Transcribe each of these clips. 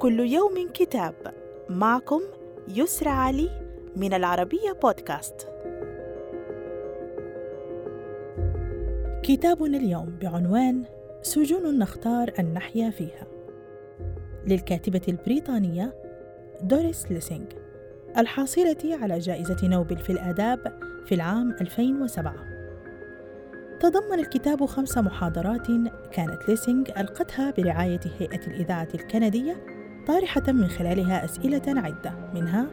كل يوم كتاب. معكم يسرى علي من العربية بودكاست. كتابنا اليوم بعنوان سجون نختار أن نحيا فيها. للكاتبة البريطانية دوريس ليسينغ الحاصلة على جائزة نوبل في الآداب في العام 2007 تضمن الكتاب خمس محاضرات كانت ليسينغ ألقتها برعاية هيئة الإذاعة الكندية طارحة من خلالها أسئلة عدة منها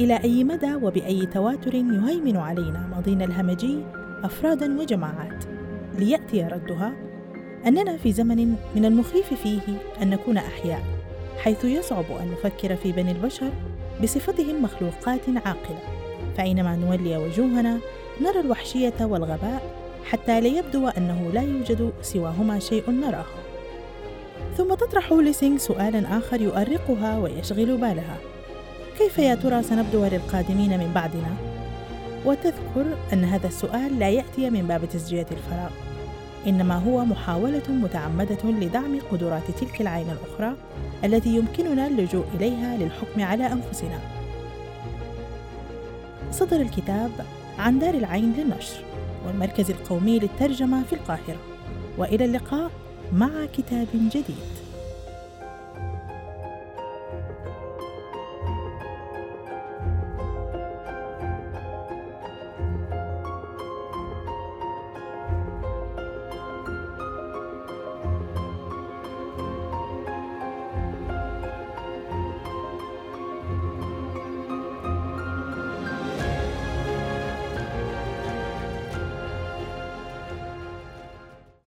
إلى أي مدى وبأي تواتر يهيمن علينا ماضينا الهمجي أفرادا وجماعات؟ ليأتي ردها أننا في زمن من المخيف فيه أن نكون أحياء حيث يصعب أن نفكر في بني البشر بصفتهم مخلوقات عاقلة. فأينما نولي وجوهنا نرى الوحشية والغباء حتى ليبدو أنه لا يوجد سواهما شيء نراه. ثم تطرح ليسينغ سؤالا آخر يؤرقها ويشغل بالها كيف يا ترى سنبدو للقادمين من بعدنا؟ وتذكر أن هذا السؤال لا يأتي من باب تسجية الفراغ إنما هو محاولة متعمدة لدعم قدرات تلك العين الأخرى التي يمكننا اللجوء إليها للحكم على أنفسنا. صدر الكتاب عن دار العين للنشر والمركز القومي للترجمة في القاهرة وإلى اللقاء مع كتاب جديد.